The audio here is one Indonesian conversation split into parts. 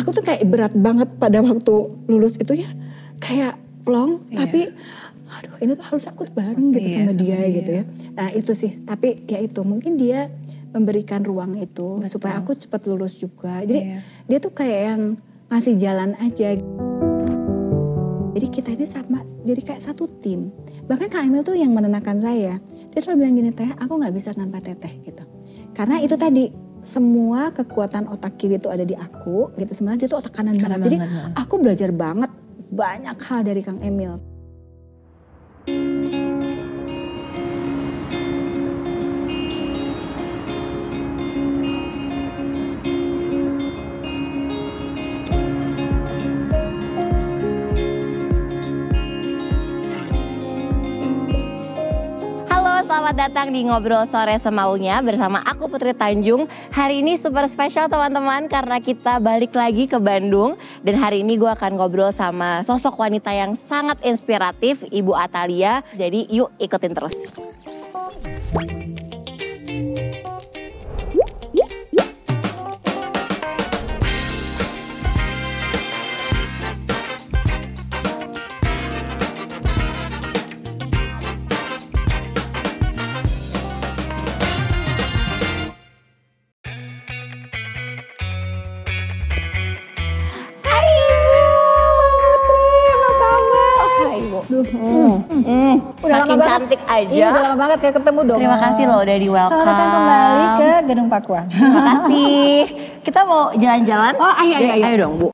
Aku tuh kayak berat banget pada waktu lulus itu ya. Kayak plong, Iya. tapi aduh ini tuh harus aku bareng gitu Iya, sama dia iya. gitu ya. Nah itu sih, tapi ya itu mungkin dia memberikan ruang itu supaya aku cepat lulus juga. Jadi Iya. dia tuh kayak yang ngasih jalan aja. Jadi kita ini sama, jadi kayak satu tim. Bahkan Kak Emil tuh yang menenangkan saya. Dia selalu bilang gini, Teh, aku nggak bisa tanpa Teteh gitu. Karena itu tadi, semua kekuatan otak kiri itu ada di aku gitu. Sebenarnya dia tuh otak kanan, Kanan banget. Jadi banget. aku belajar banget banyak hal dari Kang Emil. Selamat datang di Ngobrol Sore Semaunya bersama aku Putri Tanjung. Hari ini super spesial teman-teman karena kita balik lagi ke Bandung dan hari ini gue akan ngobrol sama sosok wanita yang sangat inspiratif, Ibu Atalia. Jadi yuk ikutin terus. Cantik aja. Iya, udah lama banget kayak ketemu dong. Terima kasih loh udah di welcome. Selamat datang kembali ke Gedung Pakuan. Terima kasih. Kita mau jalan-jalan. Oh, ayo, ayo, ayo. Ayo dong Bu.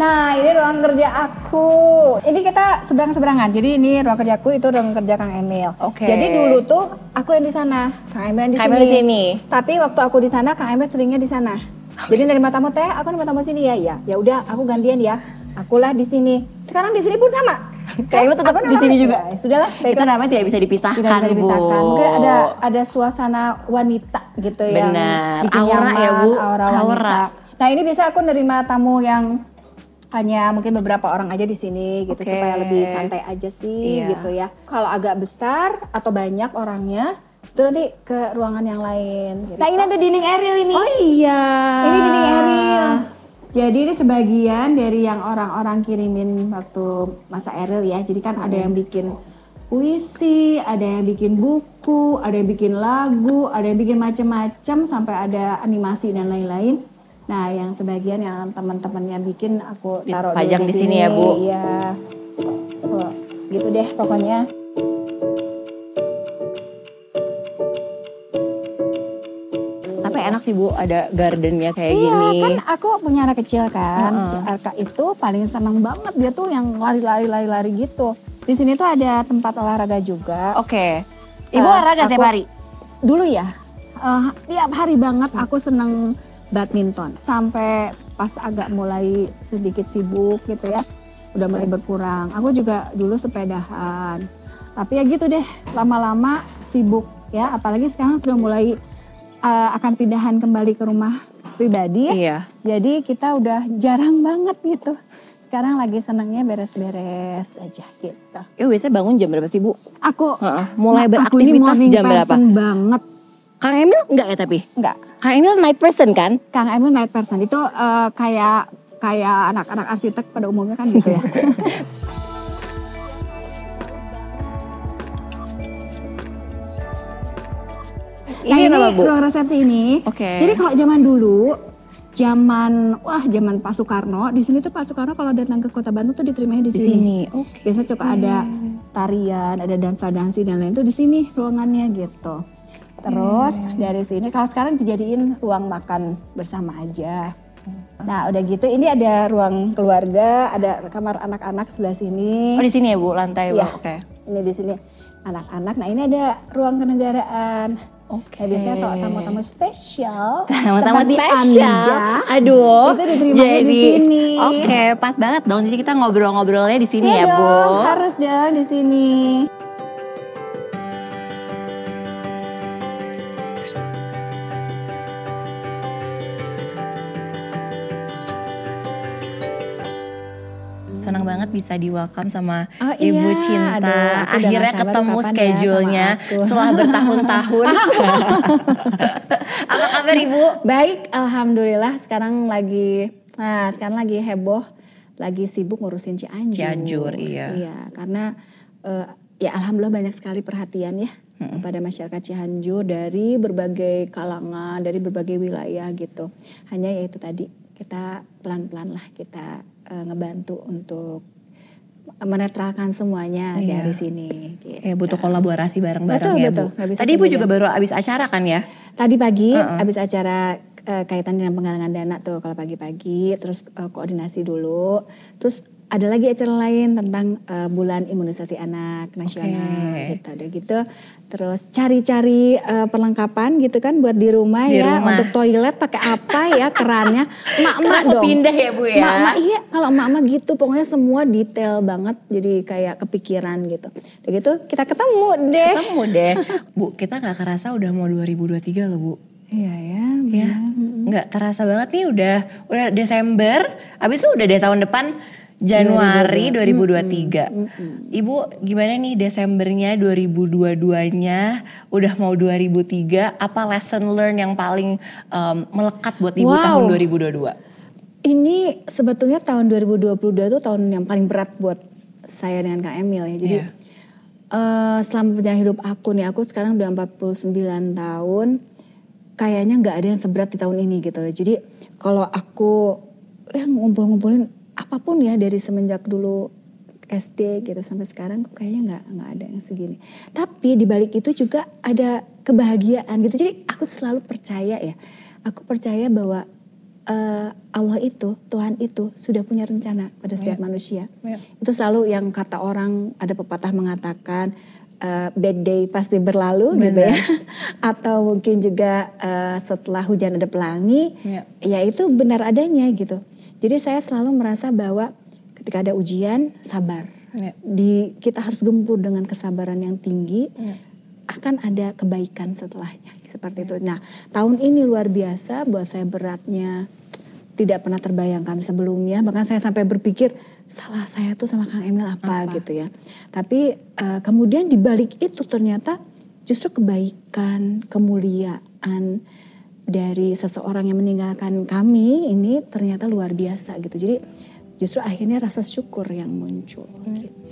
Nah, ini ruang kerja aku. Ini kita seberang-seberangan. Jadi ini ruang kerjaku itu ruang kerja Kang Emil. Oke. Jadi dulu tuh aku yang di sana, Kang Emil yang di Kang sini. Emil di sini. Tapi waktu aku di sana, Kang Emil seringnya di sana. Jadi nerima tamu teh, aku nerima tamu sini ya, ya. Ya udah, aku gantian ya. Akulah di sini. Sekarang di sini pun sama. Kang Emil tetap Aku di sini juga? Ya, sudahlah, Itu baiklah. namanya tidak bisa dipisahkan, tidak bisa dipisahkan. Bu. Mungkin ada ada suasana wanita gitu yang Benar. Aura nyaman, ya, Bu. Aura wanita. Aura. Nah ini bisa aku nerima tamu yang hanya mungkin beberapa orang aja di sini gitu Oke. supaya lebih santai aja sih Iya. gitu ya. Kalau agak besar atau banyak orangnya itu nanti ke ruangan yang lain. Gitu. Nah ini ada dinding Eril ini. Oh iya. Ini dinding Eril. Jadi ini sebagian dari yang orang-orang kirimin waktu masa Eril ya. Jadi kan ada yang bikin puisi, ada yang bikin buku, ada yang bikin lagu, ada yang bikin macam-macam sampai ada animasi dan lain-lain. Nah, yang sebagian yang teman-temannya bikin aku taruh dulu Dipajang di sini ya, Bu? Iya. Oh, gitu deh pokoknya. Enak sih Bu ada gardennya kayak Iya gini. kan aku punya anak kecil kan. Si Arka itu paling seneng banget dia tuh yang lari-lari lari-lari gitu. Di sini tuh ada tempat olahraga juga. Oke. Ibu Eh, olahraga aku- setiap hari? Dulu ya, eh, tiap hari banget aku seneng badminton. Sampai pas agak mulai sedikit sibuk gitu ya, udah mulai berkurang. Aku juga dulu sepedahan. Tapi ya gitu deh, lama-lama sibuk ya. Apalagi sekarang sudah mulai eh, akan pindahan kembali ke rumah pribadi ya. Iya. Jadi kita udah jarang banget gitu. Sekarang lagi senangnya beres-beres aja gitu. Ibu biasanya bangun jam berapa sih Bu? Aku Heeh, mulai Nah, aku ini beraktivitas jam berapa? banget. Kang Emil enggak ya tapi? Enggak. Kang Emil night person kan? Kang Emil night person itu eh, kayak kayak anak-anak arsitek pada umumnya kan gitu ya. nah Ini ini apa, Bu? ruang resepsi ini. Oke. Jadi kalau zaman dulu, zaman wah zaman Pak Soekarno, di sini tuh Pak Soekarno kalau datang ke Kota Bandung tuh diterimanya di Di sini. sini. Oke. Biasa suka ada tarian, ada dansa-dansi dan lain tuh di sini ruangannya gitu. Terus dari sini kalau sekarang dijadiin ruang makan bersama aja. Nah udah gitu ini ada ruang keluarga, ada kamar anak-anak sebelah sini. Oh di sini ya Bu lantai bawah. Oke. Ini di sini anak-anak. Nah ini ada ruang kenegaraan. Oke. Nah, biasanya kalau tamu-tamu spesial, Tamu-tamu spesial. Anda, Aduh. itu diterimanya di sini. Oke, pas banget dong. Jadi kita ngobrol-ngobrolnya di sini Iya ya, Bu. dong, harus dong di sini. Bisa di welcome sama Oh, Ibu iya. Cinta. Aduh, Akhirnya ketemu ya schedule-nya aku. setelah bertahun-tahun. Apa kabar Ibu? Baik, alhamdulillah sekarang lagi nah sekarang lagi heboh, lagi sibuk ngurusin Cianjur. Cianjur, iya. Iya, karena eh, ya alhamdulillah banyak sekali perhatian ya kepada masyarakat Cianjur dari berbagai kalangan, dari berbagai wilayah gitu. Hanya ya itu tadi kita pelan-pelan lah kita eh, ngebantu untuk menetralkan semuanya Iya. dari sini. Gitu. Ya butuh kolaborasi bareng-bareng Betul, ya betul. Bu. Tadi Ibu juga baru abis acara kan ya? Tadi pagi habis acara eh, kaitan dengan penggalangan dana tuh kalau pagi-pagi terus eh, koordinasi dulu. Terus ada lagi acara lain tentang eh, bulan imunisasi anak nasional Oke. gitu. Udah gitu terus cari-cari eh, perlengkapan gitu kan buat di rumah Di ya rumah. untuk toilet pakai apa ya kerannya. Mak-mak dong. pindah ya Bu ya? Mak-mak iya kalau mak-mak gitu pokoknya semua detail banget jadi kayak kepikiran gitu. Udah gitu kita ketemu deh. Ketemu deh. Bu kita gak kerasa udah mau 2023 loh Bu. Iya ya. Ya, nggak terasa banget nih udah udah Desember, habis itu udah deh tahun depan Januari 2023. Ibu gimana nih Desembernya 2022-nya udah mau 2003, apa lesson learn yang paling em, melekat buat Ibu Wow. tahun 2022? Ini sebetulnya tahun 2022 itu tahun yang paling berat buat saya dengan Kak Emil ya. Jadi Iya. eh, selama perjalanan hidup aku nih, aku sekarang udah 49 tahun, kayaknya nggak ada yang seberat di tahun ini gitu loh. Jadi kalau aku ya ngumpul-ngumpulin apa pun ya dari semenjak dulu SD gitu sampai sekarang kok kayaknya nggak nggak ada yang segini. Tapi di balik itu juga ada kebahagiaan gitu. Jadi aku tuh selalu percaya ya. Aku percaya bahwa eh, Allah itu, Tuhan itu sudah punya rencana pada setiap manusia. Iya. Itu selalu yang kata orang ada pepatah mengatakan eh, bad day pasti berlalu gitu ya. Atau mungkin juga eh, setelah hujan ada pelangi, Iya. ya itu benar adanya gitu. Jadi saya selalu merasa bahwa ketika ada ujian sabar. Iya. Di kita harus gempur dengan kesabaran yang tinggi. Iya. Akan ada kebaikan setelahnya seperti itu. Nah, tahun ini luar biasa buat saya beratnya tidak pernah terbayangkan sebelumnya. Bahkan saya sampai berpikir salah saya tuh sama Kang Emil apa, Apa? gitu ya. Tapi eh, kemudian di balik itu ternyata justru kebaikan, kemuliaan dari seseorang yang meninggalkan kami ini ternyata luar biasa gitu. Jadi justru akhirnya rasa syukur yang muncul. Gitu.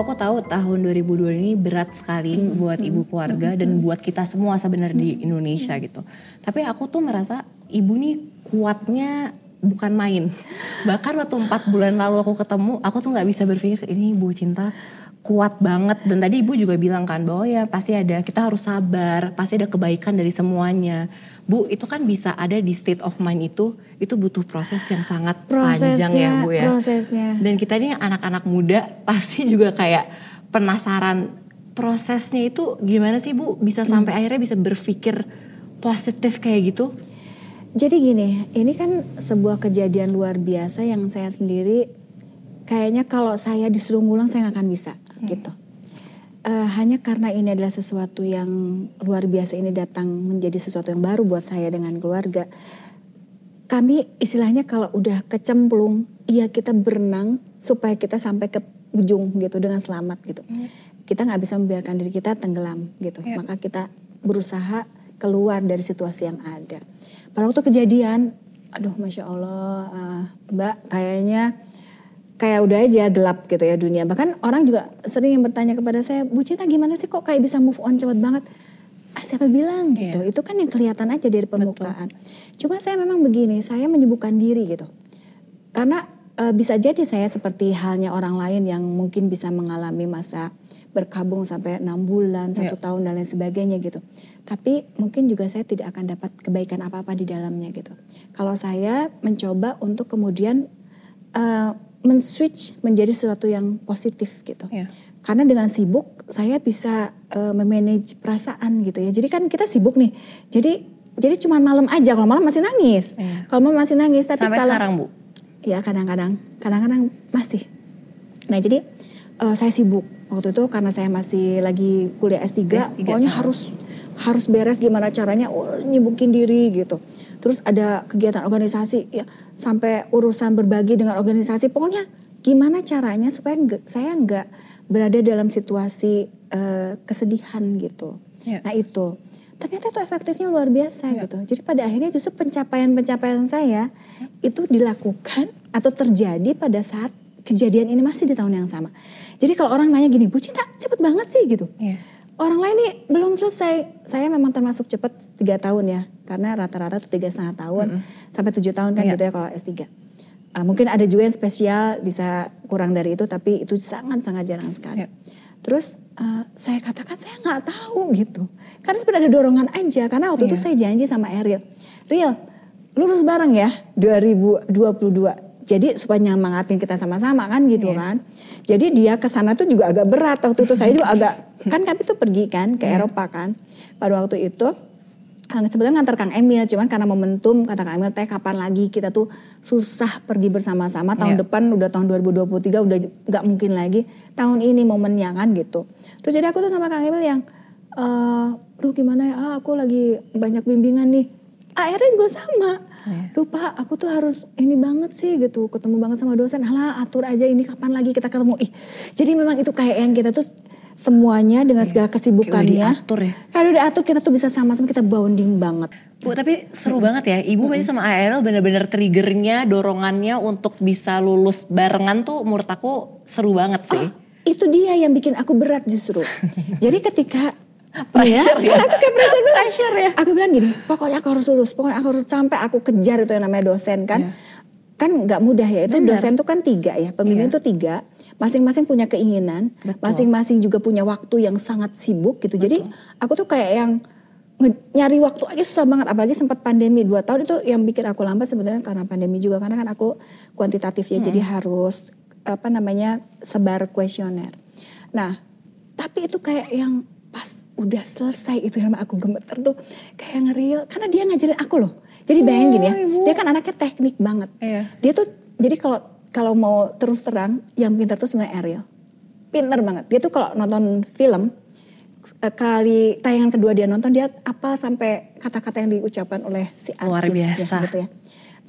Aku tahu tahun 2002 ini berat sekali buat ibu keluarga dan buat kita semua sebenarnya di Indonesia gitu. Tapi aku tuh merasa ibu nih kuatnya bukan main. Bahkan waktu empat bulan lalu aku ketemu, aku tuh nggak bisa berpikir ini ibu cinta kuat banget. Dan tadi ibu juga bilang kan bahwa ya pasti ada kita harus sabar, pasti ada kebaikan dari semuanya. Bu itu kan bisa ada di state of mind itu, itu butuh proses yang sangat panjang ya bu ya. prosesnya. Dan kita ini anak-anak muda pasti juga kayak penasaran prosesnya itu gimana sih Bu bisa sampai akhirnya bisa berpikir positif kayak gitu? Jadi gini, ini kan sebuah kejadian luar biasa yang saya sendiri kayaknya kalau saya disuruh ngulang saya nggak akan bisa gitu. Eh, hanya karena ini adalah sesuatu yang luar biasa ini datang menjadi sesuatu yang baru buat saya dengan keluarga. Kami istilahnya kalau udah kecemplung, iya kita berenang supaya kita sampai ke ujung gitu dengan selamat gitu. Kita nggak bisa membiarkan diri kita tenggelam gitu. Iya. Maka kita berusaha keluar dari situasi yang ada. Pada waktu kejadian, aduh masya Allah, ah, Mbak kayaknya kayak udah aja gelap gitu ya dunia. Bahkan orang juga sering yang bertanya kepada saya, Bu Cinta gimana sih kok kayak bisa move on cepat banget? Ah, siapa bilang gitu? Itu kan yang kelihatan aja dari permukaan. Cuma saya memang begini, saya menyibukkan diri gitu. Karena eh, bisa jadi saya seperti halnya orang lain yang mungkin bisa mengalami masa berkabung sampai enam bulan, satu Iya. tahun dan lain sebagainya gitu. Tapi mungkin juga saya tidak akan dapat kebaikan apa-apa di dalamnya gitu. Kalau saya mencoba untuk kemudian eh, men-switch menjadi sesuatu yang positif gitu. Iya. Karena dengan sibuk saya bisa eh, memanage perasaan gitu ya. Jadi kan kita sibuk nih. Jadi jadi cuma malam aja. Kalau malam masih nangis. Iya. Kalau malam masih nangis. Tapi Sampai kalau sekarang Bu? Ya kadang-kadang, kadang-kadang masih. Nah jadi uh, saya sibuk waktu itu karena saya masih lagi kuliah S3, S3 pokoknya uh. harus harus beres gimana caranya oh, nyibukin diri gitu. Terus ada kegiatan organisasi ya sampai urusan berbagi dengan organisasi. Pokoknya gimana caranya supaya enggak, saya nggak berada dalam situasi uh, kesedihan gitu. Yeah. Nah itu ternyata itu efektifnya luar biasa yeah. gitu. Jadi pada akhirnya justru pencapaian-pencapaian saya yeah. itu dilakukan atau terjadi pada saat kejadian ini masih di tahun yang sama. Jadi kalau orang nanya gini, Bu Cinta cepet banget sih gitu. Yeah. Orang lain nih belum selesai. Saya memang termasuk cepet tiga tahun ya, karena rata-rata tuh tiga setengah tahun mm -hmm. sampai tujuh tahun kan yeah. gitu ya kalau S3. Uh, mungkin ada juga yang spesial bisa kurang dari itu, tapi itu sangat-sangat jarang sekali. Yeah. Terus uh, saya katakan saya nggak tahu gitu. Karena sebenarnya ada dorongan aja. Karena waktu yeah. itu iya. saya janji sama Ariel. Ariel, lulus bareng ya 2022. Jadi supaya nyemangatin kita sama-sama kan gitu yeah. kan. Jadi dia ke sana tuh juga agak berat waktu itu saya juga agak kan kami tuh pergi kan ke yeah. Eropa kan. Pada waktu itu sebetulnya ngantar Kang Emil, cuman karena momentum kata Kang Emil, teh kapan lagi kita tuh susah pergi bersama-sama tahun yeah. depan udah tahun 2023 udah nggak mungkin lagi tahun ini momennya kan gitu. Terus jadi aku tuh sama Kang Emil yang, duh gimana ya, ah, aku lagi banyak bimbingan nih. Akhirnya juga sama, yeah. lupa aku tuh harus ini banget sih gitu, ketemu banget sama dosen, alah atur aja ini kapan lagi kita ketemu. Ih, jadi memang itu kayak yang kita tuh semuanya dengan iya. segala kesibukannya. Kayak udah diatur ya. Kayak udah diatur kita tuh bisa sama-sama kita bonding banget. Bu tapi seru banget ya. Ibu hmm. sama ARL bener-bener triggernya, dorongannya untuk bisa lulus barengan tuh menurut aku seru banget sih. Oh, itu dia yang bikin aku berat justru. Jadi ketika pressure ya, ya. Kan aku kayak pressure, pressure ya. Aku bilang gini, pokoknya aku harus lulus, pokoknya aku harus sampai aku kejar itu yang namanya dosen kan. Yeah kan nggak mudah ya itu Benar. dosen tuh kan tiga ya pemimpin iya. tuh tiga masing-masing punya keinginan masing-masing juga punya waktu yang sangat sibuk gitu Betul. jadi aku tuh kayak yang nyari waktu aja susah banget apalagi sempat pandemi dua tahun itu yang bikin aku lambat sebetulnya karena pandemi juga karena kan aku kuantitatif ya hmm. jadi harus apa namanya sebar kuesioner nah tapi itu kayak yang pas udah selesai itu yang aku gemeter tuh kayak ngeril karena dia ngajarin aku loh jadi bayangin gini ya, oh, dia kan anaknya teknik banget. Iya. Dia tuh jadi kalau kalau mau terus terang yang pintar tuh sebenarnya Ariel. Pintar banget. Dia tuh kalau nonton film eh, kali tayangan kedua dia nonton dia apa sampai kata-kata yang diucapkan oleh si artis Luar biasa. Ya, gitu ya.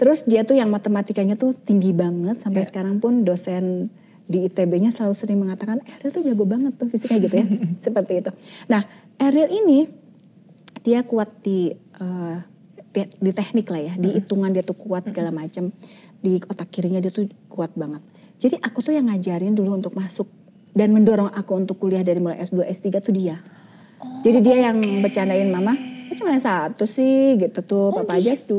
Terus dia tuh yang matematikanya tuh tinggi banget sampai yeah. sekarang pun dosen di ITB-nya selalu sering mengatakan Ariel tuh jago banget tuh fisiknya gitu ya. Seperti itu. Nah, Ariel ini dia kuat di uh, di teknik lah ya, di hitungan dia tuh kuat segala macam, di otak kirinya dia tuh kuat banget. Jadi aku tuh yang ngajarin dulu untuk masuk dan mendorong aku untuk kuliah dari mulai S2 S3 tuh dia. Oh, Jadi dia okay. yang bercandain mama, cuma satu sih gitu tuh, oh, papa gitu. aja S2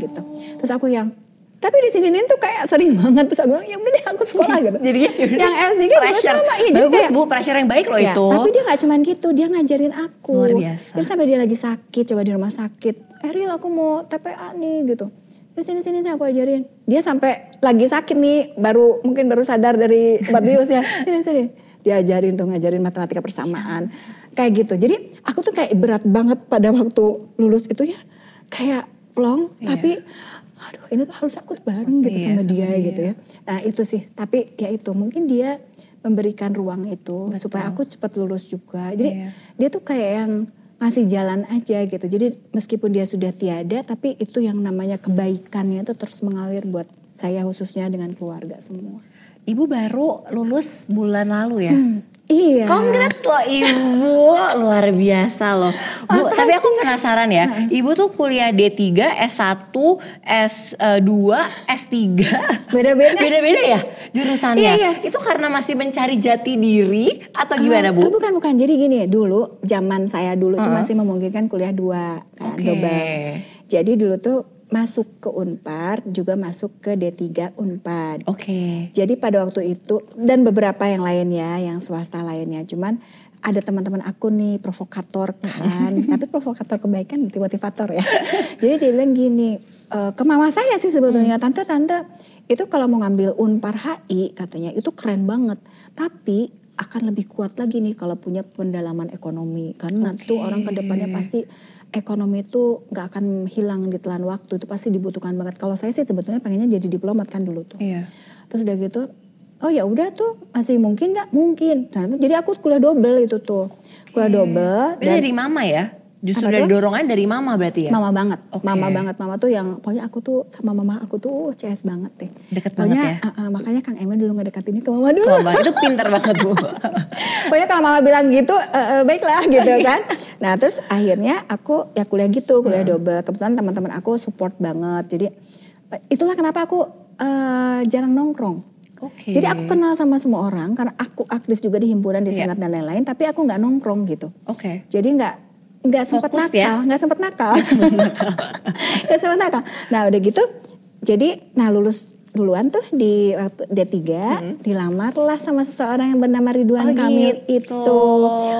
gitu. Terus aku yang tapi di sini tuh kayak sering banget terus aku bilang ya udah deh aku sekolah gitu. jadi ya yang SD kan pressure. sama ya jadi kayak, bu pressure yang baik loh ya, itu. Tapi dia nggak cuman gitu, dia ngajarin aku. Luar biasa. Terus sampai dia lagi sakit, coba di rumah sakit. Eril aku mau TPA nih gitu. Terus sini sini nih aku ajarin. Dia sampai lagi sakit nih, baru mungkin baru sadar dari obat bius ya. Sini sini. Dia ajarin tuh ngajarin matematika persamaan. Kayak gitu. Jadi aku tuh kayak berat banget pada waktu lulus itu ya. Kayak plong, iya. tapi aduh ini tuh harus aku bareng gitu iya, sama dia iya. gitu ya. Nah itu sih, tapi ya itu mungkin dia memberikan ruang itu Betul. supaya aku cepat lulus juga. Jadi iya. dia tuh kayak yang ngasih jalan aja gitu. Jadi meskipun dia sudah tiada, tapi itu yang namanya kebaikannya itu terus mengalir buat saya khususnya dengan keluarga semua. Ibu baru lulus bulan lalu ya? Hmm, Iya. Congrats loh ibu, luar biasa loh. Bu, tapi aku penasaran ya, ibu tuh kuliah D3, S1, S2, S3. Beda-beda. Beda-beda ya jurusannya? Iya, iya. Itu karena masih mencari jati diri atau gimana bu? Uh, bukan, bukan. Jadi gini dulu zaman saya dulu uh -huh. tuh masih memungkinkan kuliah dua kan, okay. double. Jadi dulu tuh masuk ke Unpar juga masuk ke D3 Unpad. Oke. Okay. Jadi pada waktu itu dan beberapa yang lainnya yang swasta lainnya cuman ada teman-teman aku nih provokator kan, tapi provokator kebaikan berarti motivator ya. Jadi dia bilang gini, e, ke mama saya sih sebetulnya, tante-tante itu kalau mau ngambil Unpar HI katanya itu keren banget. Tapi akan lebih kuat lagi nih kalau punya pendalaman ekonomi karena Oke. tuh orang ke depannya pasti ekonomi itu nggak akan hilang di telan waktu itu pasti dibutuhkan banget. Kalau saya sih sebetulnya pengennya jadi diplomat kan dulu tuh. Iya. terus udah gitu oh ya udah tuh masih mungkin nggak? Mungkin. Ternyata jadi aku kuliah double itu tuh. Kuliah double Itu dari mama ya? Justru tuh? dorongan dari mama berarti ya? Mama banget, Oke. mama banget, mama tuh yang pokoknya aku tuh sama mama aku tuh uh, CS banget deh. Deket pokoknya, banget ya? uh, uh, makanya Kang Emil dulu ngedekatinnya ke mama dulu. Mama itu pinter banget bu. pokoknya kalau mama bilang gitu, uh, uh, baiklah gitu kan. Nah terus akhirnya aku ya kuliah gitu, kuliah double. Kebetulan teman-teman aku support banget. Jadi uh, itulah kenapa aku uh, jarang nongkrong. Oke. Jadi aku kenal sama semua orang karena aku aktif juga di himpunan, di Iya. senat dan lain-lain. Tapi aku nggak nongkrong gitu. Oke. Jadi nggak nggak sempat nakal, ya? nggak sempat nakal, nggak sempat nakal. Nah udah gitu, jadi nah lulus duluan tuh di waktu D3 dilamar lah sama seseorang yang bernama Ridwan Hmm. Oh, Kamil gitu. itu.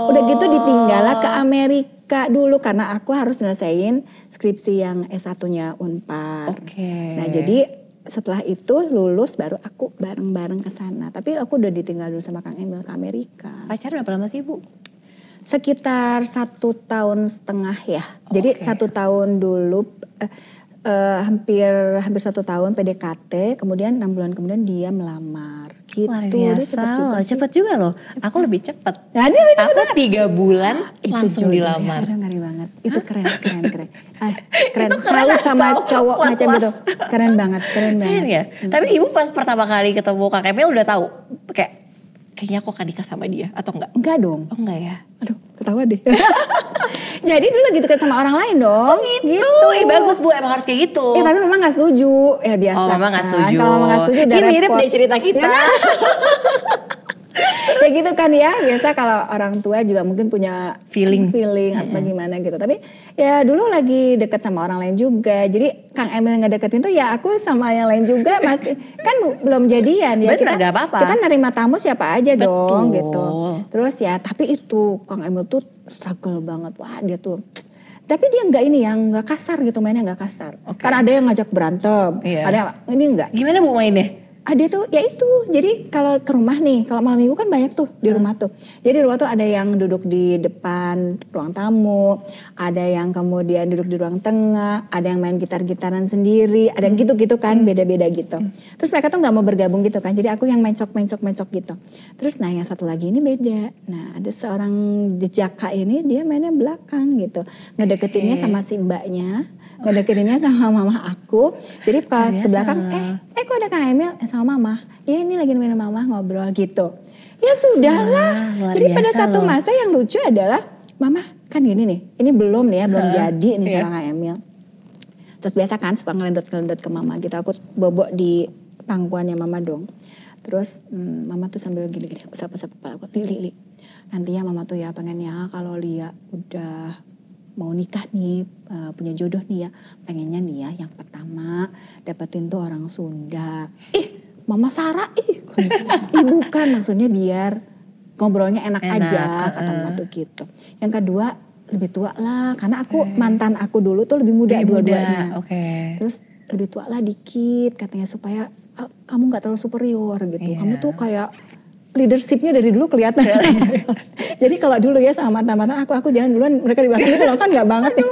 Udah gitu ditinggal lah ke Amerika dulu karena aku harus nyelesain skripsi yang S1-nya Unpar. Oke. Nah jadi setelah itu lulus baru aku bareng-bareng ke sana. Tapi aku udah ditinggal dulu sama Kang Emil ke Amerika Pacaran berapa lama sih bu? Sekitar satu tahun setengah ya. Jadi satu tahun dulu eh, eh, hampir hampir satu tahun PDKT, kemudian enam bulan kemudian dia melamar. Gitu. Luar Dia biasa cepet juga loh. sih. Cepet juga loh. Aku lebih cepet. Nah, dia lebih cepet Aku tiga bulan langsung jodoh ya. dilamar. Aduh ngeri banget. Itu keren, keren, keren. Ah, keren. Itu keren Selalu sama atau cowok macam was-was? itu. Keren banget, keren Keren banget. ya. Tapi ibu pas pertama kali ketemu Kak Emil udah tahu kayak kayaknya aku akan nikah sama dia atau enggak? Enggak dong. Oh enggak ya. Aduh, ketawa deh. Jadi dulu lagi deket sama orang lain dong. gitu. Tuh, eh, bagus bu, emang harus kayak gitu. Ya tapi memang gak setuju. Ya biasa Oh, mama nggak kan. setuju. Kalau mama gak setuju udah Ini mirip deh cerita kita. Ya, kan? ya gitu kan ya. Biasa kalau orang tua juga mungkin punya Feeling. feeling atau gimana gitu. Tapi ya dulu lagi deket sama orang lain juga. Jadi Kang Emil ngedeketin tuh ya aku sama yang lain juga masih kan belum jadian ya. Bener, kita, nggak apa-apa. Kita nerima tamu siapa aja dong Betul. gitu. Terus ya tapi itu Kang Emil tuh struggle banget. Wah dia tuh tapi dia nggak ini yang nggak kasar gitu mainnya nggak kasar. Oke. Karena ada yang ngajak berantem, Iya. ada yang- ini enggak. Gimana bu mainnya? Dia tuh ya itu. Jadi kalau ke rumah nih, kalau malam minggu kan banyak tuh di rumah tuh. Jadi di rumah tuh ada yang duduk di depan ruang tamu, ada yang kemudian duduk di ruang tengah, ada yang main gitar-gitaran sendiri, ada yang gitu-gitu kan, beda-beda gitu. Terus mereka tuh nggak mau bergabung gitu kan. Jadi aku yang mencok mencok mencok gitu. Terus nah yang satu lagi ini beda. Nah ada seorang jejaka ini dia mainnya belakang gitu, ngedeketinnya sama si mbaknya ngedeketinnya sama mama aku. Jadi pas Biasa. ke belakang, eh, eh kok ada Kang Emil? Eh, sama mama. Ya ini lagi nemenin mama ngobrol gitu. Ya sudahlah. Wah, Jadi pada satu loh. masa yang lucu adalah, mama kan gini nih, ini belum nih ya, belum Heeh, jadi nih iya. sama Kang Emil. Terus biasa kan suka ngelendot-ngelendot ke mama gitu. Aku bobok di pangkuannya mama dong. Terus hmm, mama tuh sambil gini-gini usap-usap kepala aku. Li, li, li. Nantinya mama tuh ya pengennya kalau Lia udah mau nikah nih, eh, punya jodoh nih ya. Pengennya nih ya yang pertama dapetin tuh orang Sunda. Ih mama Sarah ih. ih bukan maksudnya biar ngobrolnya enak, Enak, aja kata heeh. mama tuh gitu. Yang kedua lebih tua lah karena aku mantan aku dulu tuh lebih muda dua-duanya. Oke. Terus lebih tua lah dikit katanya supaya ah, kamu nggak terlalu superior gitu. Iya. Kamu tuh kayak leadershipnya dari dulu kelihatan. Jadi kalau dulu ya sama mantan-mantan aku aku jalan duluan mereka di belakang gitu loh kan nggak banget nih.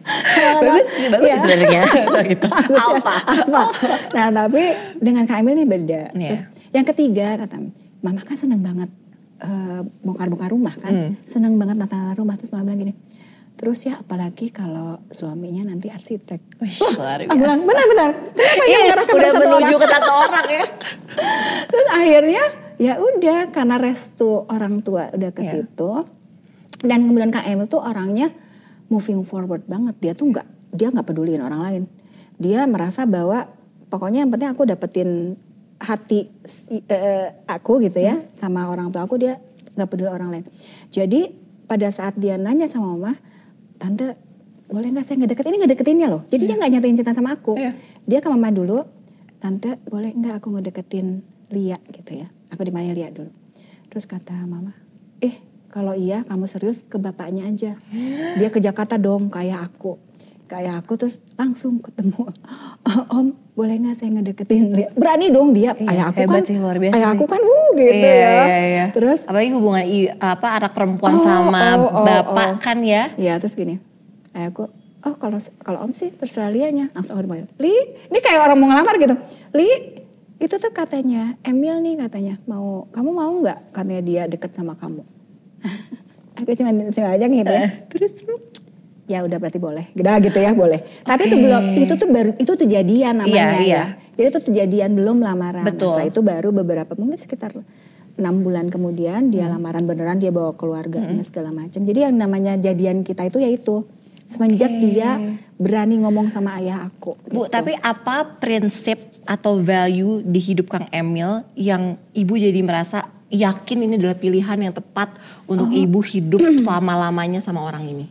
Bagus, bagus Iya. sebenarnya. gitu. Alpha. Apa? Nah tapi dengan Kak Emil ini beda. Iya. Terus yang ketiga kata Mama kan seneng banget eh, bongkar-bongkar rumah kan. Hmm. Seneng banget tata rumah. Terus Mama bilang gini. Terus ya apalagi kalau suaminya nanti arsitek. Wih, luar Aku bilang benar-benar. Kenapa dia Iya, udah pada satu menuju orang? ke satu orang ya. Terus akhirnya ya udah karena restu orang tua udah ke Iya. situ. Dan kemudian Kak Emil tuh orangnya moving forward banget. Dia tuh nggak dia nggak peduliin orang lain. Dia merasa bahwa pokoknya yang penting aku dapetin hati eh, aku gitu ya sama orang tua aku dia nggak peduli orang lain. Jadi pada saat dia nanya sama mama, tante boleh nggak saya ngedeket ini ngedeketinnya loh. Jadi dia nggak nyatain cinta sama aku. Iya. Dia ke mama dulu, tante boleh nggak aku ngedeketin Lia gitu ya. Aku dipanggil Lia dulu. Terus kata mama, eh kalau iya kamu serius ke bapaknya aja. Dia ke Jakarta dong kayak aku. ke ayah aku terus langsung ketemu om boleh nggak saya ngedeketin Lia berani dong dia Iya, ayah aku hebat kan sih, luar biasa ayah aku kan uh gitu Iya, ya iya, iya. terus apalagi hubungan apa anak perempuan Oh, sama oh, oh, bapak oh. kan ya. ya terus gini ayahku oh kalau kalau om sih terserah Lianya langsung aku dipanggil Li ini kayak orang mau ngelamar gitu Li itu tuh katanya Emil nih katanya mau kamu mau nggak? Katanya dia deket sama kamu. Aku cuma cuma aja gitu ya. Terus ya udah berarti boleh. Udah gitu ya boleh. Tapi itu belum itu tuh baru itu tuh jadian namanya Iya, ya. iya. jadi itu kejadian belum lamaran. Betul. setelah itu baru beberapa mungkin sekitar enam bulan kemudian dia Hmm. lamaran beneran dia bawa keluarganya segala macam. Jadi yang namanya jadian kita itu yaitu semenjak dia berani ngomong sama ayah aku Bu, gitu. tapi apa prinsip atau value di hidup Kang Emil yang ibu jadi merasa yakin ini adalah pilihan yang tepat untuk Oh. ibu hidup selama-lamanya sama orang ini?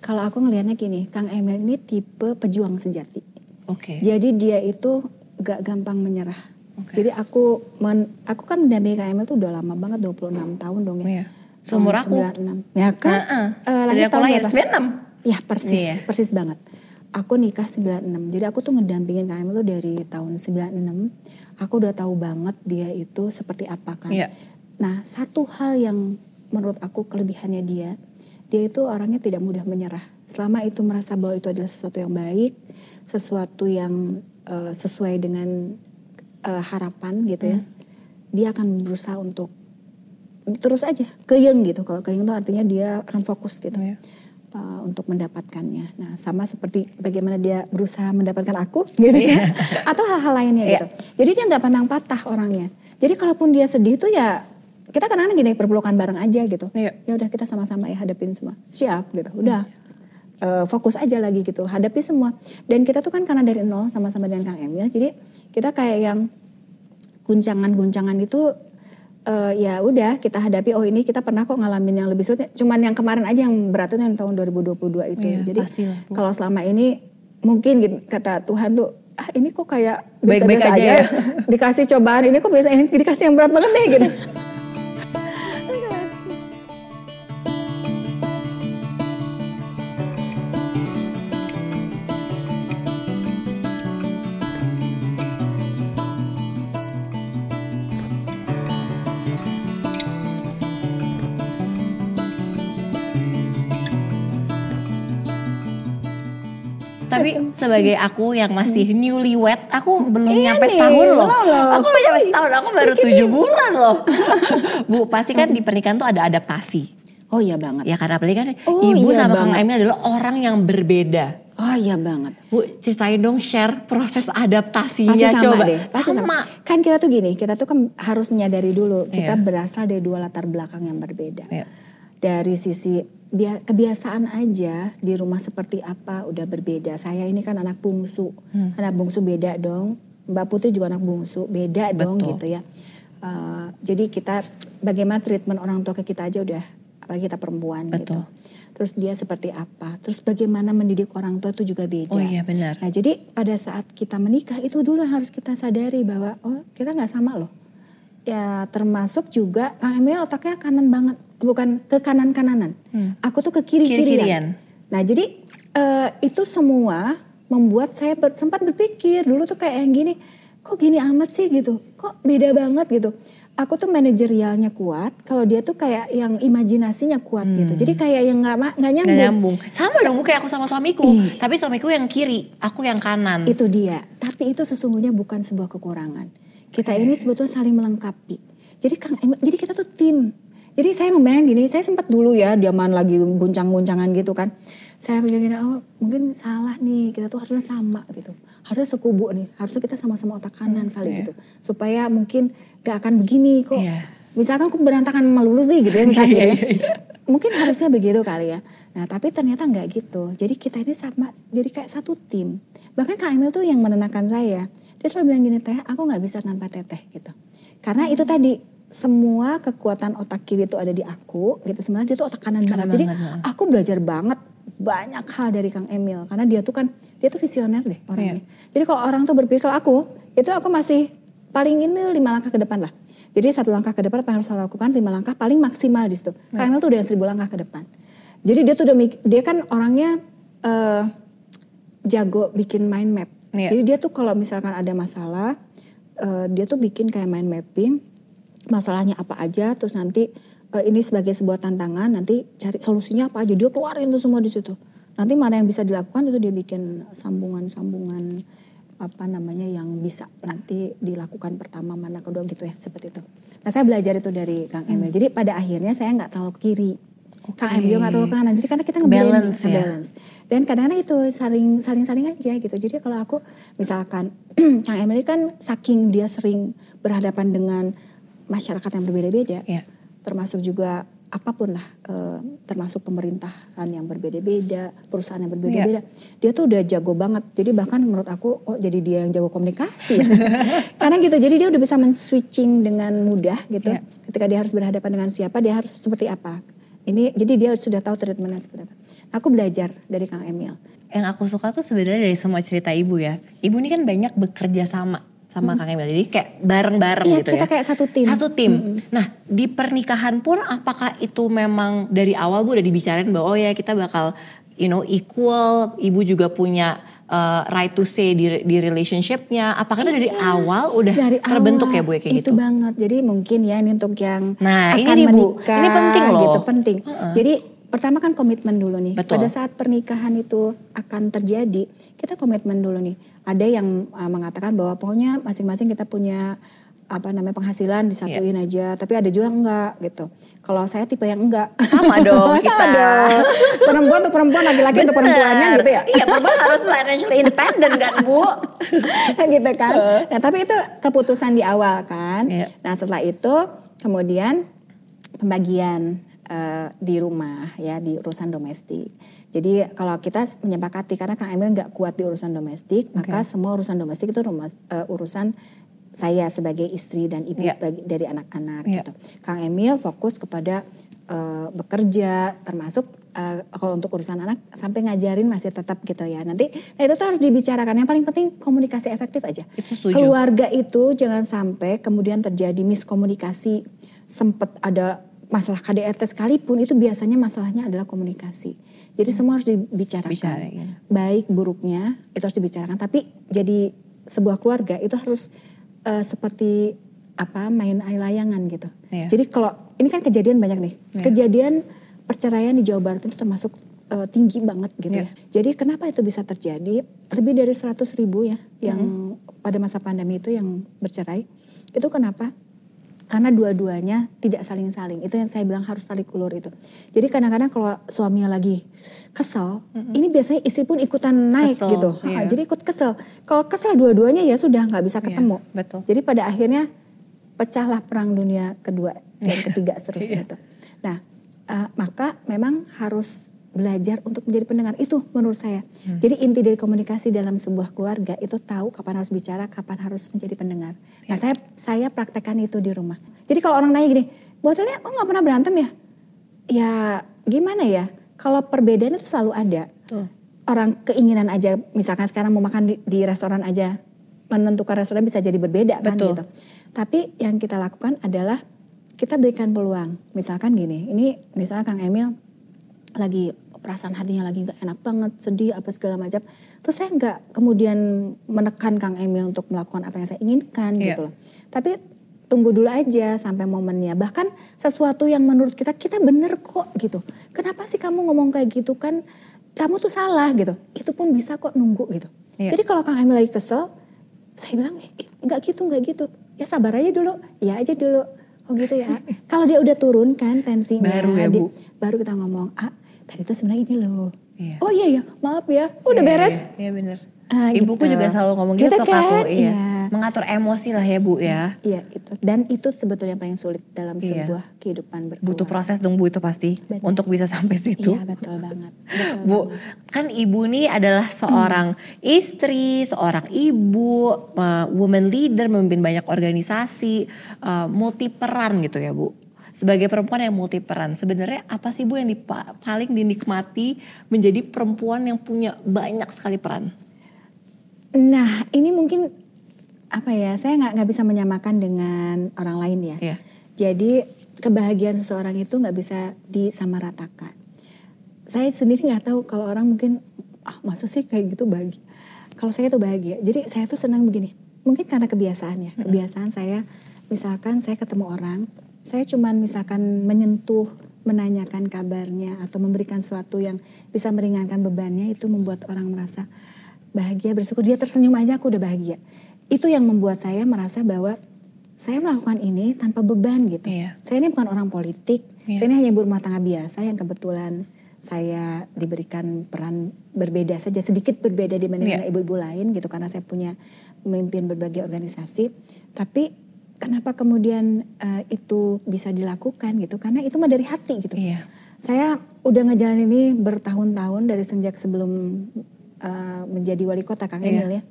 kalau aku ngelihatnya gini Kang Emil ini tipe pejuang sejati Oke. Jadi dia itu gak gampang menyerah. Oke. Jadi aku men, aku kan mendampingi Kak Emil tuh udah lama banget 26 tahun dong ya. Iya. Seumur aku. 96. Ya kan? Heeh. Eh, Dari lahir aku tahun lahir berapa? 96. Ya persis, Iya. persis banget. Aku nikah 96. Jadi aku tuh ngedampingin Emil tuh dari tahun 96. Aku udah tahu banget dia itu seperti apa kan. Iya. Nah, satu hal yang menurut aku kelebihannya dia, dia itu orangnya tidak mudah menyerah. Selama itu merasa bahwa itu adalah sesuatu yang baik, sesuatu yang eh, sesuai dengan eh, harapan gitu ya, dia akan berusaha untuk terus aja keyeng gitu. Kalau keyeng itu artinya dia akan fokus gitu. Iya. Eh, untuk mendapatkannya. Nah, sama seperti bagaimana dia berusaha mendapatkan aku, gitu ya, atau hal-hal lainnya Iya. gitu. Jadi dia nggak pantang patah orangnya. Jadi kalaupun dia sedih tuh ya kita kadang-kadang gini berpelukan bareng aja gitu. Iya. Ya udah kita sama-sama ya hadapin semua. Siap gitu. Udah eh, fokus aja lagi gitu. Hadapi semua. Dan kita tuh kan karena dari nol sama-sama dengan Kang Emil. Jadi kita kayak yang guncangan-guncangan itu eh, ya udah kita hadapi oh ini kita pernah kok ngalamin yang lebih sulit. Cuman yang kemarin aja yang berat itu yang tahun 2022 itu. Iya, jadi kalau selama ini mungkin gitu, kata Tuhan tuh ah ini kok kayak biasa-biasa aja aja, ya." dikasih cobaan ini kok biasa ini dikasih yang berat banget deh gitu Tapi sebagai aku yang masih newlywed, aku belum Iya nyampe setahun loh. loh. Aku belum nyampe setahun, aku baru tujuh bulan loh. Bu, pasti kan di pernikahan tuh ada adaptasi. oh iya banget Ya karena apalagi kan Oh, ibu iya sama Kang. Emil adalah orang yang berbeda. oh iya banget Bu, ceritain dong share proses adaptasinya pasti sama coba. deh pasti sama. kan kita tuh gini kita tuh kan harus menyadari dulu kita Iya. berasal dari dua latar belakang yang berbeda Iya. Dari sisi bia- kebiasaan aja di rumah seperti apa udah berbeda saya ini kan anak bungsu Hmm. anak bungsu beda dong mbak Putri juga anak bungsu beda dong Betul. gitu ya Eh, jadi kita bagaimana treatment orang tua ke kita aja udah apalagi kita perempuan gitu Betul. terus dia seperti apa terus bagaimana mendidik orang tua itu juga beda Oh iya benar. Nah jadi pada saat kita menikah itu dulu harus kita sadari bahwa oh kita nggak sama loh. Ya termasuk juga Kang Emil otaknya kanan banget, bukan ke kanan kananan. Aku tuh ke kiri Hmm. Kiri-kirian. kirian. Nah jadi eh, itu semua membuat saya ber- sempat berpikir dulu tuh kayak yang gini, kok gini amat sih gitu, kok beda banget gitu. Aku tuh manajerialnya kuat, kalau dia tuh kayak yang imajinasinya kuat gitu. Jadi kayak yang nggak nggak nyambung. Hmm. Nyambung. Sama dong kayak aku sama suamiku. Ih. Tapi suamiku yang kiri, aku yang kanan. Itu dia. Tapi itu sesungguhnya bukan sebuah kekurangan. Kita ini sebetulnya saling melengkapi. Jadi Kang Emil- jadi kita tuh tim. Jadi saya membayang gini, saya sempat dulu ya zaman lagi guncang-guncangan gitu kan. Saya pikir gini, oh mungkin salah nih, kita tuh harusnya sama gitu. Harusnya sekubu nih, harusnya kita sama-sama otak kanan kali iya. gitu. Supaya mungkin gak akan begini kok. Iya. Misalkan aku berantakan melulu sih gitu ya misalnya Iya, gitu ya. Mungkin harusnya begitu kali ya. Nah tapi ternyata nggak gitu. Jadi kita ini sama, jadi kayak satu tim. Bahkan Kak Emil tuh yang menenangkan saya. Dia selalu bilang gini, Teh aku nggak bisa tanpa Teteh gitu. Karena itu tadi, semua kekuatan otak kiri itu ada di aku gitu. Sebenarnya dia tuh otak kanan, Kanan banget. Jadi heeh. aku belajar banget banyak hal dari Kang Emil. Karena dia tuh kan, dia tuh visioner deh orangnya. Jadi kalau orang tuh berpikir kalau aku, itu aku masih paling ini lima langkah ke depan lah. Jadi satu langkah ke depan apa yang harus saya lakukan, lima langkah paling maksimal di situ. Kang Emil tuh udah yang seribu langkah ke depan. Jadi dia tuh udah dia kan orangnya eh jago bikin mind map. Iya. Jadi dia tuh kalau misalkan ada masalah, eh, dia tuh bikin kayak mind mapping, masalahnya apa aja, terus nanti eh, ini sebagai sebuah tantangan, nanti cari solusinya apa aja, dia keluarin tuh semua di situ. Nanti mana yang bisa dilakukan itu dia bikin sambungan-sambungan apa namanya yang bisa nanti dilakukan pertama mana kedua gitu ya seperti itu. Nah saya belajar itu dari Kang Emil. Jadi pada akhirnya saya nggak terlalu kiri, Kang Emil juga nggak terlalu ke kanan. Jadi karena kita ngeblend, Balance ya. balance. Dan kadang-kadang itu saling saling saling aja gitu. Jadi kalau aku misalkan Kang Emil ini kan saking dia sering berhadapan dengan masyarakat yang berbeda-beda, Iya. termasuk juga apa pun lah, eh, termasuk pemerintahan yang berbeda-beda, perusahaan yang berbeda-beda. Dia tuh udah jago banget. Jadi bahkan menurut aku kok jadi dia yang jago komunikasi. ya? Karena gitu. Jadi dia udah bisa men-switching dengan mudah gitu. Iya. Ketika dia harus berhadapan dengan siapa, dia harus seperti apa. Ini jadi dia sudah tahu treatmentnya seperti apa. Aku belajar dari Kang Emil. Yang aku suka tuh sebenarnya dari semua cerita ibu ya. Ibu ini kan banyak bekerja sama sama Kang Emil. Jadi kayak bareng-bareng Iya, gitu kita ya. kayak satu tim. Satu tim. Nah, di pernikahan pun apakah itu memang dari awal Bu udah dibicarain bahwa oh ya kita bakal you know equal, ibu juga punya uh, right to say di di relationshipnya. Apakah itu dari awal udah Iya. Dari terbentuk awal, ya Bu ya kayak itu gitu? banget. Jadi mungkin ya ini untuk yang Nah, ini akan Bu. menikah. Ini penting loh. Gitu, penting. Jadi pertama kan komitmen dulu nih. Betul. Pada saat pernikahan itu akan terjadi, kita komitmen dulu nih. Ada yang uh, mengatakan bahwa pokoknya masing-masing kita punya apa namanya penghasilan disatuin Iya. aja, tapi ada juga enggak gitu. Kalau saya tipe yang enggak. Sama dong Sama kita. dong. Perempuan tuh perempuan, laki-laki untuk perempuannya gitu ya. Iya, perempuan harus financially independent kan Bu? gitu kan. Nah tapi itu keputusan di awal kan. Iya. Nah setelah itu kemudian pembagian eh, di rumah ya di urusan domestik. Jadi kalau kita menyepakati karena Kang Emil nggak kuat di urusan domestik, maka semua urusan domestik itu rumah, eh, urusan saya sebagai istri dan ibu Iya. bagi- dari anak-anak Iya. gitu. Kang Emil fokus kepada eh, bekerja termasuk eh, kalau untuk urusan anak sampai ngajarin masih tetap gitu ya. Nanti nah itu tuh harus dibicarakan. Yang paling penting komunikasi efektif aja. Itu setuju. Keluarga itu jangan sampai kemudian terjadi miskomunikasi, sempet ada masalah KDRT sekalipun itu biasanya masalahnya adalah komunikasi. Jadi semua harus dibicarakan. Bicarain. Baik buruknya itu harus dibicarakan. Tapi jadi sebuah keluarga itu harus eh, seperti apa main layangan gitu. Iya. Jadi kalau ini kan kejadian banyak nih. Iya. Kejadian perceraian di Jawa Barat itu termasuk eh, tinggi banget gitu Iya. ya. Jadi kenapa itu bisa terjadi? Lebih dari 100 ribu ya yang Mm-hmm. pada masa pandemi itu yang bercerai. Itu kenapa? Karena dua-duanya tidak saling-saling. Itu yang saya bilang harus tarik ulur itu. Jadi kadang-kadang kalau suaminya lagi kesel, ini biasanya istri pun ikutan naik Kesel, gitu. iya. Ha, Jadi ikut kesel. Kalau kesel dua-duanya ya sudah nggak bisa ketemu. Iya, betul. Jadi pada akhirnya pecahlah perang dunia kedua dan Iya. ketiga seterusnya itu. Nah, eh, maka memang harus belajar untuk menjadi pendengar itu menurut saya. Hmm. Jadi inti dari komunikasi dalam sebuah keluarga itu tahu kapan harus bicara, kapan harus menjadi pendengar. Nah, Iya. saya saya praktekkan itu di rumah. Jadi kalau orang nanya gini, "Botolnya kok nggak pernah berantem ya?" Ya, gimana ya? Kalau perbedaan itu selalu ada. Tuh. Orang keinginan aja, misalkan sekarang mau makan di, di restoran aja, menentukan restoran bisa jadi berbeda kan Betul. gitu. Tapi yang kita lakukan adalah kita berikan peluang. Misalkan gini, ini misalnya Kang Emil lagi perasaan hatinya lagi nggak enak banget, sedih apa segala macam. Terus saya nggak kemudian menekan Kang Emil untuk melakukan apa yang saya inginkan Iya. gitu loh. Tapi tunggu dulu aja sampai momennya. Bahkan sesuatu yang menurut kita kita bener kok gitu. Kenapa sih kamu ngomong kayak gitu kan? Kamu tuh salah gitu. Itu pun bisa kok nunggu gitu. Iya. Jadi kalau Kang Emil lagi kesel, saya bilang "Eh, nggak gitu nggak gitu. Ya sabar aja dulu, ya aja dulu. Oh gitu ya. kalau dia udah turun kan tensinya, Baru ya, Bu. baru kita ngomong, ah tadi tuh sebenarnya ini loh. Iya. Oh iya ya, maaf ya, udah Iya, beres. Iya, iya bener. Ah, Ibuku gitu. juga selalu ngomong gitu, Gitu ke aku. kan? Iya. Iya. Mengatur emosi lah ya Bu ya. Iya itu. Dan itu sebetulnya yang paling sulit dalam Iya. sebuah kehidupan berkeluarga. Butuh proses dong Bu itu pasti. Benar. Untuk bisa sampai situ. Iya betul banget. Betul Bu, banget. kan ibu nih adalah seorang istri, seorang ibu, uh, woman leader, memimpin banyak organisasi, uh, multi peran gitu ya Bu. Sebagai perempuan yang multi peran, sebenarnya apa sih Bu yang dipa- paling dinikmati menjadi perempuan yang punya banyak sekali peran? Nah ini mungkin apa ya? Saya nggak nggak bisa menyamakan dengan orang lain ya. Iya. Jadi kebahagiaan seseorang itu nggak bisa disamaratakan. Saya sendiri nggak tahu kalau orang mungkin ah masa sih kayak gitu bahagia kalau saya tuh bahagia jadi saya tuh senang begini mungkin karena kebiasaan ya kebiasaan saya misalkan saya ketemu orang saya cuman misalkan menyentuh menanyakan kabarnya atau memberikan sesuatu yang bisa meringankan bebannya itu membuat orang merasa bahagia bersyukur dia tersenyum aja aku udah bahagia itu yang membuat saya merasa bahwa saya melakukan ini tanpa beban gitu Iya. saya ini bukan orang politik Iya. saya ini hanya ibu rumah tangga biasa yang kebetulan saya diberikan peran berbeda saja sedikit berbeda dibandingkan Iya. ibu-ibu lain gitu karena saya punya memimpin berbagai organisasi tapi kenapa kemudian eh, itu bisa dilakukan gitu? Karena itu mah dari hati gitu. Iya. saya udah ngejalan ini bertahun-tahun dari sejak sebelum eh, menjadi wali kota Kang Iya. Emil ya.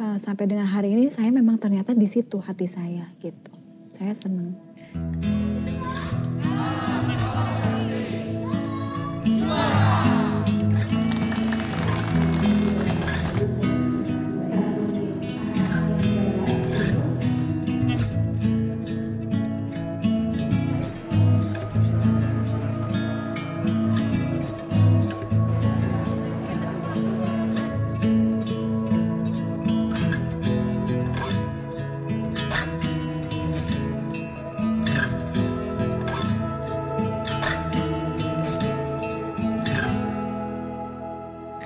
Eh, sampai dengan hari ini saya memang ternyata di situ hati saya gitu. Saya seneng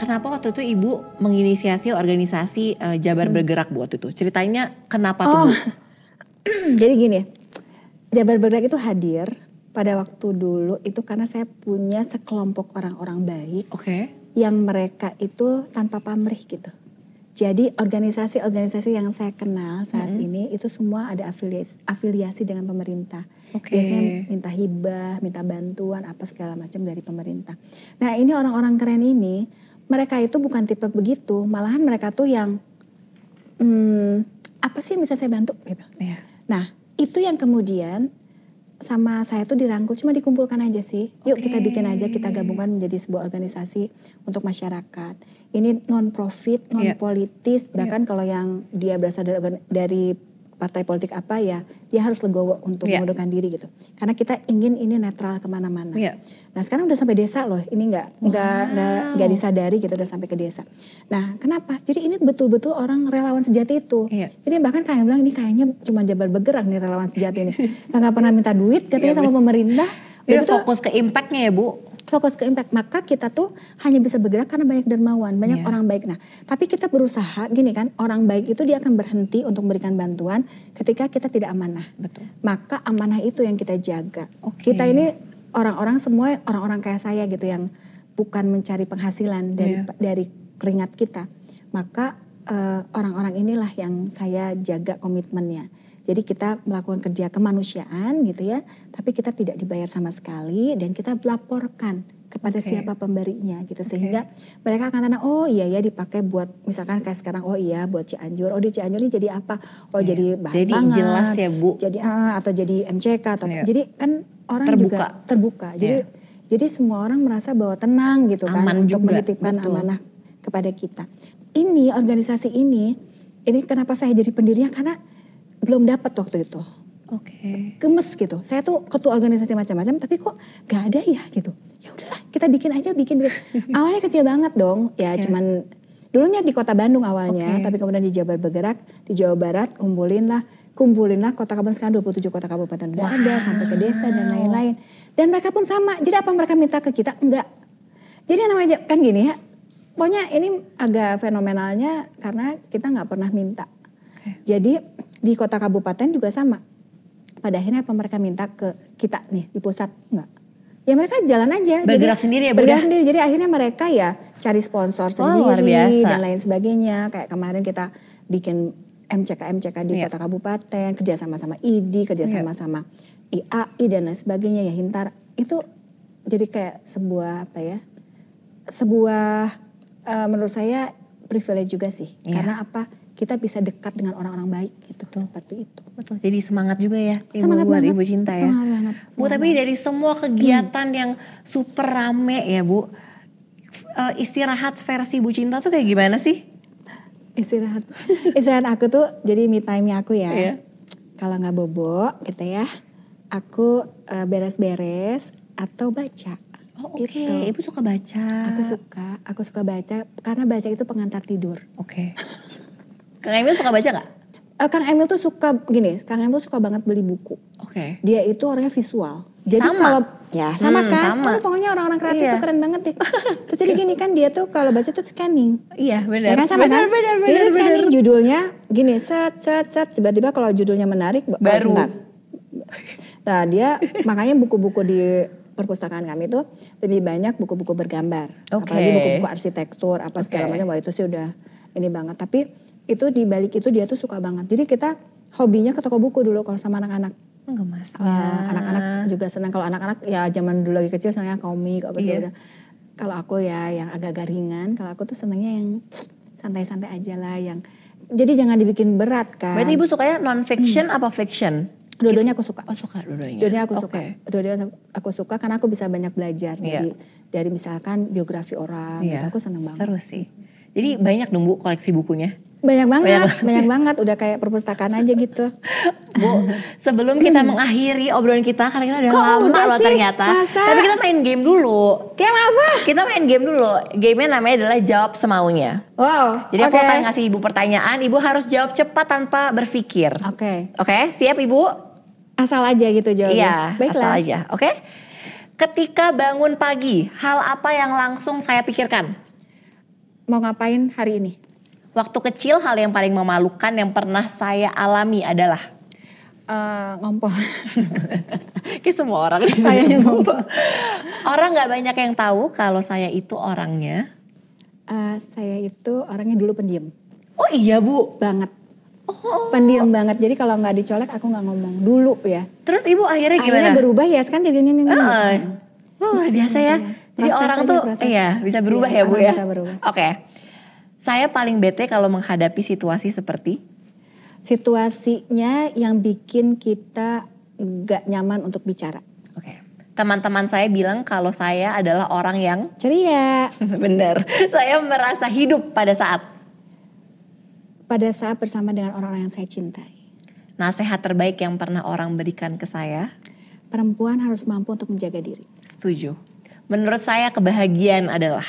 Kenapa waktu itu ibu menginisiasi organisasi eh, Jabar Bergerak bu waktu itu? Ceritanya kenapa tuh Oh. bu? jadi gini Jabar Bergerak itu hadir pada waktu dulu itu karena saya punya sekelompok orang-orang baik Oke. yang mereka itu tanpa pamrih gitu. Jadi organisasi-organisasi yang saya kenal saat ini itu semua ada afiliasi, afiliasi dengan pemerintah. Oke. Biasanya minta hibah, minta bantuan apa segala macam dari pemerintah. Nah ini orang-orang keren ini mereka itu bukan tipe begitu, malahan mereka tuh yang hmm, apa sih yang bisa saya bantu gitu. Iya. Nah, itu yang kemudian sama saya tuh dirangkul cuma dikumpulkan aja sih. Yuk kita bikin aja kita gabungkan menjadi sebuah organisasi untuk masyarakat. Ini non profit, non Iya. politis, bahkan kalau yang dia berasal dari dari partai politik apa ya, dia harus legowo untuk Iya. mengundurkan diri gitu. Karena kita ingin ini netral ke mana-mana. Iya. Nah sekarang udah sampai desa loh, ini nggak nggak nggak nggak disadari gitu udah sampai ke desa. Nah kenapa? Jadi ini betul-betul orang relawan sejati itu. Iya. Jadi bahkan kayak bilang ini kayaknya cuma jabar bergerak nih relawan sejati ini. Nggak pernah minta duit katanya sama pemerintah. Udah fokus ke impactnya ya bu? Fokus ke impact. Maka kita tuh hanya bisa bergerak karena banyak dermawan, banyak Iya. orang baik. Nah tapi kita berusaha gini kan, orang baik itu dia akan berhenti untuk memberikan bantuan ketika kita tidak amanah. Betul. Maka amanah itu yang kita jaga. Oke. Kita ini orang-orang semua orang-orang kayak saya gitu yang bukan mencari penghasilan dari Iya. dari keringat kita. Maka eh, orang-orang inilah yang saya jaga komitmennya. Jadi kita melakukan kerja kemanusiaan gitu ya, tapi kita tidak dibayar sama sekali dan kita laporkan kepada Oke. siapa pemberinya gitu sehingga mereka akan tanya oh iya ya dipakai buat misalkan kayak sekarang oh iya buat Cianjur oh di Cianjur ini jadi apa oh Iya. jadi bahan Jadi pangan, jelas ya, Bu. jadi ah, atau jadi MCK atau Iya. jadi kan orang Terbuka. juga terbuka jadi Iya. jadi semua orang merasa bahwa tenang gitu kan Aman untuk juga, menitipkan betul. amanah kepada kita ini organisasi ini ini kenapa saya jadi pendirinya karena belum dapat waktu itu Oke. gemes gitu. Saya tuh ketua organisasi macam-macam tapi kok gak ada ya gitu. Ya udahlah kita bikin aja bikin. bikin. Awalnya kecil banget dong. Ya Iya. cuman dulunya di kota Bandung awalnya, Oke. tapi kemudian di Jabar bergerak di Jawa Barat kumpulin lah kumpulin lah kota kabupaten sekarang 27 kota kabupaten udah ada sampai ke desa dan lain-lain. Dan mereka pun sama. Jadi apa mereka minta ke kita? Enggak. Jadi namanya kan gini ya. Pokoknya ini agak fenomenalnya karena kita nggak pernah minta. Oke. Jadi di kota kabupaten juga sama. Pada akhirnya apa mereka minta ke kita nih di pusat enggak? Ya mereka jalan aja. Bergerak sendiri ya, Bergerak sendiri. Jadi akhirnya mereka ya cari sponsor Oh, luar sendiri biasa. dan lain sebagainya. Kayak kemarin kita bikin MCK MCK di Iya. kota kabupaten, kerja sama sama ID, kerja Iya. sama sama IAI dan lain sebagainya ya Hintar. Itu jadi kayak sebuah apa ya? Sebuah eh, menurut saya privilege juga sih. Iya. Karena apa? Kita bisa dekat dengan orang-orang baik gitu. Seperti itu. Betul. Jadi semangat juga ya ibu Semangat buat banget. ibu cinta ya. Semangat banget. Bu tapi dari semua kegiatan yang super rame ya bu, eh, istirahat versi ibu cinta tuh kayak gimana sih? istirahat istirahat aku tuh jadi me time aku ya Iya. kalau nggak bobo gitu ya aku eh, beres-beres atau baca Oh Oke, Gitu. ibu suka baca. Aku suka, aku suka baca karena baca itu pengantar tidur. Oke. Kang Emil suka baca nggak? Eh, Kang Emil tuh suka gini, Kang Emil suka banget beli buku. Oke. Dia itu orangnya visual. Jadi Sama. kalau ya sama Hmm, kan, sama. Oh, pokoknya orang-orang kreatif Iya. tuh keren banget deh. Terus jadi gini kan dia tuh kalau baca tuh scanning. Iya benar. Ya kan sama benar, kan? Benar, Jadi benar, dia scanning benar. judulnya gini set set set tiba-tiba kalau judulnya menarik oh, Baru. sebentar. Nah dia makanya buku-buku di perpustakaan kami tuh lebih banyak buku-buku bergambar. Oke. Apalagi buku-buku arsitektur apa segala Oke. macam wah itu sih udah ini banget. Tapi itu di balik itu dia tuh suka banget. Jadi kita hobinya ke toko buku dulu kalau sama anak-anak. Enggak mas. Eh, anak-anak juga senang kalau anak-anak ya zaman dulu lagi kecil senangnya komik apa segala macam. Kalau aku ya yang agak-agak ringan, kalau aku tuh senangnya yang santai-santai aja lah yang jadi jangan dibikin berat kan. Berarti ibu sukanya non fiction apa fiction? Dua-duanya aku suka. Oh suka dua-duanya. Dua-duanya aku suka. Oke. Dua-duanya aku suka karena aku bisa banyak belajar Iya. dari dari misalkan biografi orang gitu. Iya. Aku seneng banget. Seru sih. Jadi banyak dong bu koleksi bukunya. Banyak banget, Banyak banyak, banget. Udah kayak perpustakaan aja gitu. Bu, sebelum kita mengakhiri obrolan kita karena kita udah Kok lama udah loh sih? ternyata. Masa? Tapi kita main game dulu. Kayak apa? Kita main game dulu. Gamenya namanya adalah jawab semaunya. Wow. Jadi aku oke. akan ngasih ibu pertanyaan, ibu harus jawab cepat tanpa berpikir. Oke. Oke, siap ibu? Asal aja gitu jawabnya. Iya, Baiklah. asal aja. Oke. Ketika bangun pagi, hal apa yang langsung saya pikirkan? Mau ngapain hari ini? Waktu kecil hal yang paling memalukan yang pernah saya alami adalah Eh, ngompol. Kayak semua orang kayaknya Orang nggak banyak yang tahu kalau saya itu orangnya. Eh, saya itu orangnya dulu pendiam. Oh iya bu. Banget. Oh. Pendiam banget. Jadi kalau nggak dicolek aku nggak ngomong. Dulu ya. Terus ibu akhirnya gimana? Akhirnya berubah ya. Sekarang jadi ini. Wah, biasa ya. Jadi Proses orang aja, tuh iya bisa berubah Iya, ya bu orang ya. bisa berubah. Oke. Saya paling bete kalau menghadapi situasi seperti Situasinya yang bikin kita nggak nyaman untuk bicara. Oke. Teman-teman saya bilang kalau saya adalah orang yang Ceria. benar. Saya merasa hidup pada saat Pada saat bersama dengan orang-orang yang saya cintai. nasihat terbaik yang pernah orang berikan ke saya. Perempuan harus mampu untuk menjaga diri. Setuju. Menurut saya kebahagiaan adalah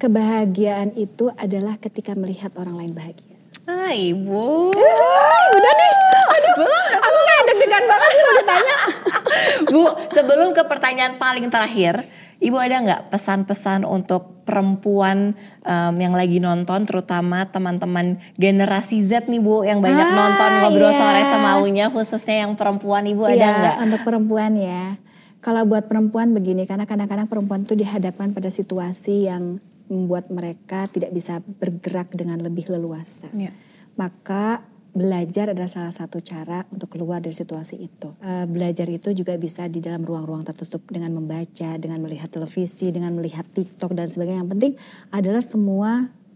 Kebahagiaan itu adalah ketika melihat orang lain bahagia. Ah, ibu. Udah nih. Aduh, aku kayak deg-degan banget kalau ditanya. Bu, sebelum ke pertanyaan paling terakhir, Ibu ada nggak pesan-pesan untuk perempuan em, yang lagi nonton, terutama teman-teman generasi Z nih Bu, yang banyak Ah, nonton ngobrol iya. sore semaunya, khususnya yang perempuan Ibu ada Iya, nggak? untuk perempuan ya. Kalau buat perempuan begini, karena kadang-kadang perempuan itu dihadapkan pada situasi yang membuat mereka tidak bisa bergerak dengan lebih leluasa. Iya. Maka belajar adalah salah satu cara untuk keluar dari situasi itu. Eh, belajar itu juga bisa di dalam ruang-ruang tertutup dengan membaca, dengan melihat televisi, dengan melihat TikTok dan sebagainya. Yang penting adalah semua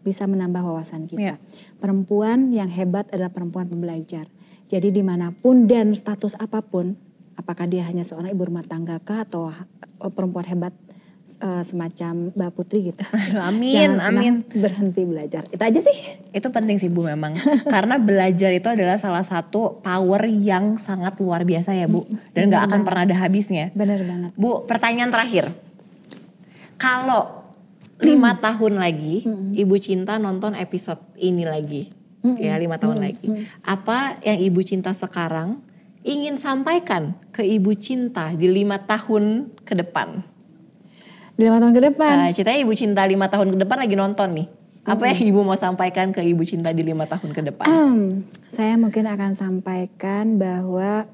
bisa menambah wawasan kita. Iya. Perempuan yang hebat adalah perempuan pembelajar. Jadi di mana pun dan status apa pun, apakah dia hanya seorang ibu rumah tangga kah atau eh, perempuan hebat eh, semacam Mbak Putri gitu. Amin, Jangan amin. berhenti belajar. Itu aja sih. Itu penting sih Bu memang. Karena belajar itu adalah salah satu power yang sangat luar biasa ya Bu. Dan nggak akan pernah ada habisnya. Bener banget. Bu, pertanyaan terakhir. Kalau lima tahun lagi, Ibu Cinta nonton episode ini lagi, ya lima tahun lagi, apa yang Ibu Cinta sekarang ingin sampaikan ke Ibu Cinta di lima tahun ke depan? Lima tahun ke depan. Nah, ceritanya Ibu Cinta lima tahun ke depan lagi nonton nih. Apa yang Ibu mau sampaikan ke Ibu Cinta di lima tahun ke depan? Hmm, saya mungkin akan sampaikan bahwa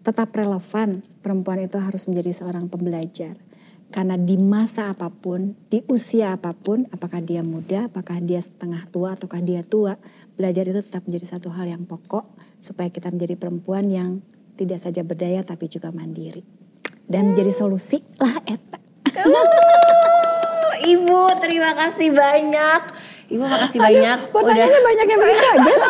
tetap relevan perempuan itu harus menjadi seorang pembelajar. Karena di masa apa pun, di usia apa pun, apakah dia muda, apakah dia setengah tua, ataukah dia tua, belajar itu tetap menjadi satu hal yang pokok supaya kita menjadi perempuan yang tidak saja berdaya tapi juga mandiri. Dan menjadi solusi lah eta. Ibu, terima kasih banyak. Ibu makasih banyak. Pertanyaannya banyak yang bikin kaget.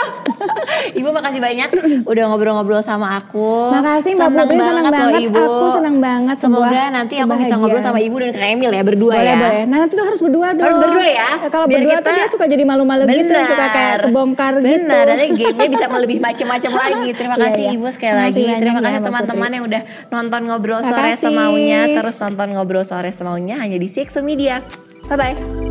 Ibu makasih banyak udah ngobrol-ngobrol sama aku. Makasih Mbak Senang Putri, senang loh, banget. Ibu. Aku senang banget, Semoga nanti aku bisa ngobrol sama Ibu dan Kak Emil ya berdua boleh, ya. boleh. Nah nanti tuh harus berdua dong. Harus berdua ya? Kalau Biar berdua tuh kita- dia suka jadi malu-malu gitu, suka kayak kebongkar gitu. Benar, nanti gamenya bisa lebih macam-macam lagi. Terima Iya, kasih iya. Ibu sekali lagi. banyak Terima ya, kasih teman-teman yang udah nonton ngobrol sore semaunya. Terus nonton ngobrol sore semaunya hanya di CXO Media. Bye bye.